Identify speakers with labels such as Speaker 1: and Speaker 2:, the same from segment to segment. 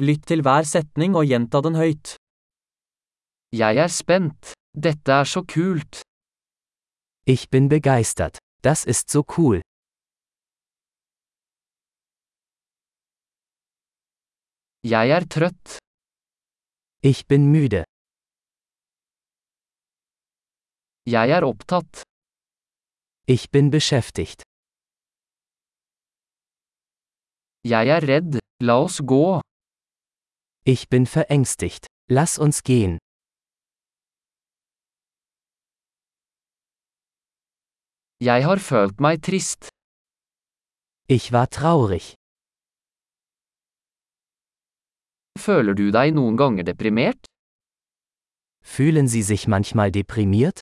Speaker 1: Lytt til hver setning og gjenta den høyt.
Speaker 2: Jeg er spent. Dette er så kult.
Speaker 3: Ich bin begeistert. Das ist so cool.
Speaker 2: Jeg er trøtt.
Speaker 3: Ich bin müde.
Speaker 2: Jeg er opptatt.
Speaker 3: Ich bin beschäftigt.
Speaker 2: Jeg er redd. La oss gå.
Speaker 3: Ich bin verängstigt. Lass uns gehen.
Speaker 2: Jeg har følt meg trist.
Speaker 3: Ich war traurig.
Speaker 2: Føler du deg noen ganger deprimert?
Speaker 3: Fühlen Sie sich manchmal deprimiert?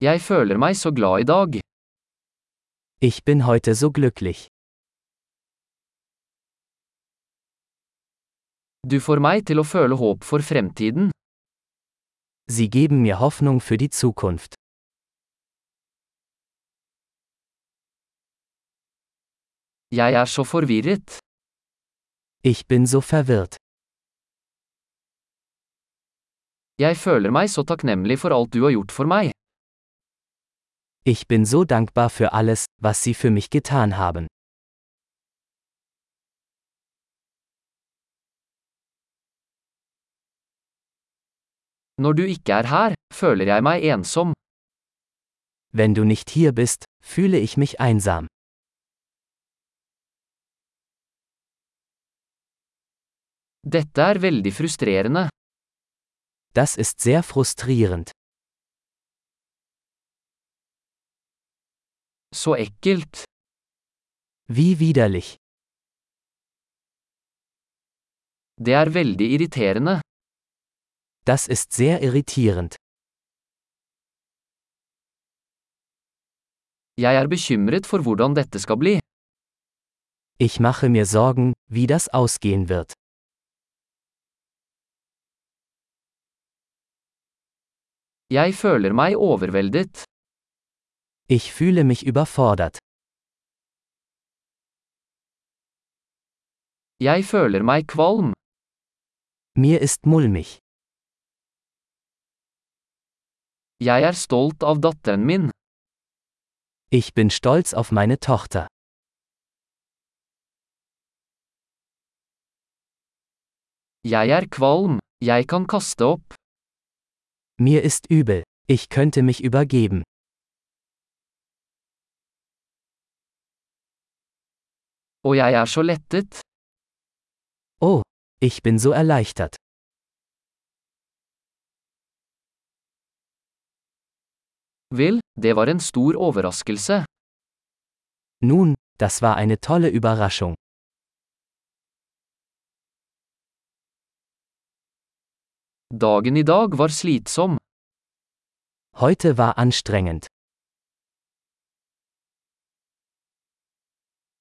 Speaker 2: Jeg føler meg så glad i dag.
Speaker 3: Ich bin heute so glücklich.
Speaker 2: Du får meg til å føle håp for fremtiden.
Speaker 3: Sie geben mir Hoffnung für die Zukunft.
Speaker 2: Jeg er så forvirret.
Speaker 3: Ich bin so verwirrt.
Speaker 2: Jeg føler meg så takknemlig for alt du har gjort for meg.
Speaker 3: Ich bin so dankbar für alles, was Sie für mich getan haben.
Speaker 2: Når du ikke er her, føler jeg meg ensom.
Speaker 3: Wenn du nicht hier bist, fühle ich mich einsam.
Speaker 2: Dette er veldig frustrerende.
Speaker 3: Das ist sehr frustrierend.
Speaker 2: Så ekkelt.
Speaker 3: Wie widerlich.
Speaker 2: Det er veldig irriterende.
Speaker 3: Das ist sehr irritierend.
Speaker 2: Jeg er bekymret for hvordan dette skal bli.
Speaker 3: Ich mache mir Sorgen, wie das ausgehen wird.
Speaker 2: Jeg føler meg overveldet.
Speaker 3: Ich fühle mich überfordert.
Speaker 2: Jeg føler meg kvalm.
Speaker 3: Mir ist mulmig.
Speaker 2: Jeg er stolt av datteren min.
Speaker 3: Ich bin stolz auf meine Tochter.
Speaker 2: Jeg er kvalm. Jeg kan kaste opp.
Speaker 3: Mir ist übel. Ich könnte mich übergeben.
Speaker 2: Og jeg er så lettet.
Speaker 3: Oh, ich bin so erleichtert.
Speaker 2: Vel, det var en stor overraskelse.
Speaker 3: Nun, das war eine tolle Überraschung.
Speaker 2: Dagen i dag var slitsom.
Speaker 3: Heute war anstrengend.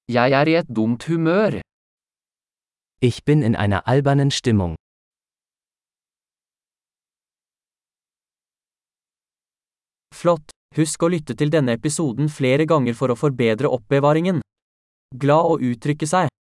Speaker 2: Jeg er i et dumt humør.
Speaker 3: Ich bin in einer albernen Stimmung.
Speaker 1: Flott! Husk å lytte til denne episoden flere ganger for å forbedre oppbevaringen. Glad å uttrykke seg!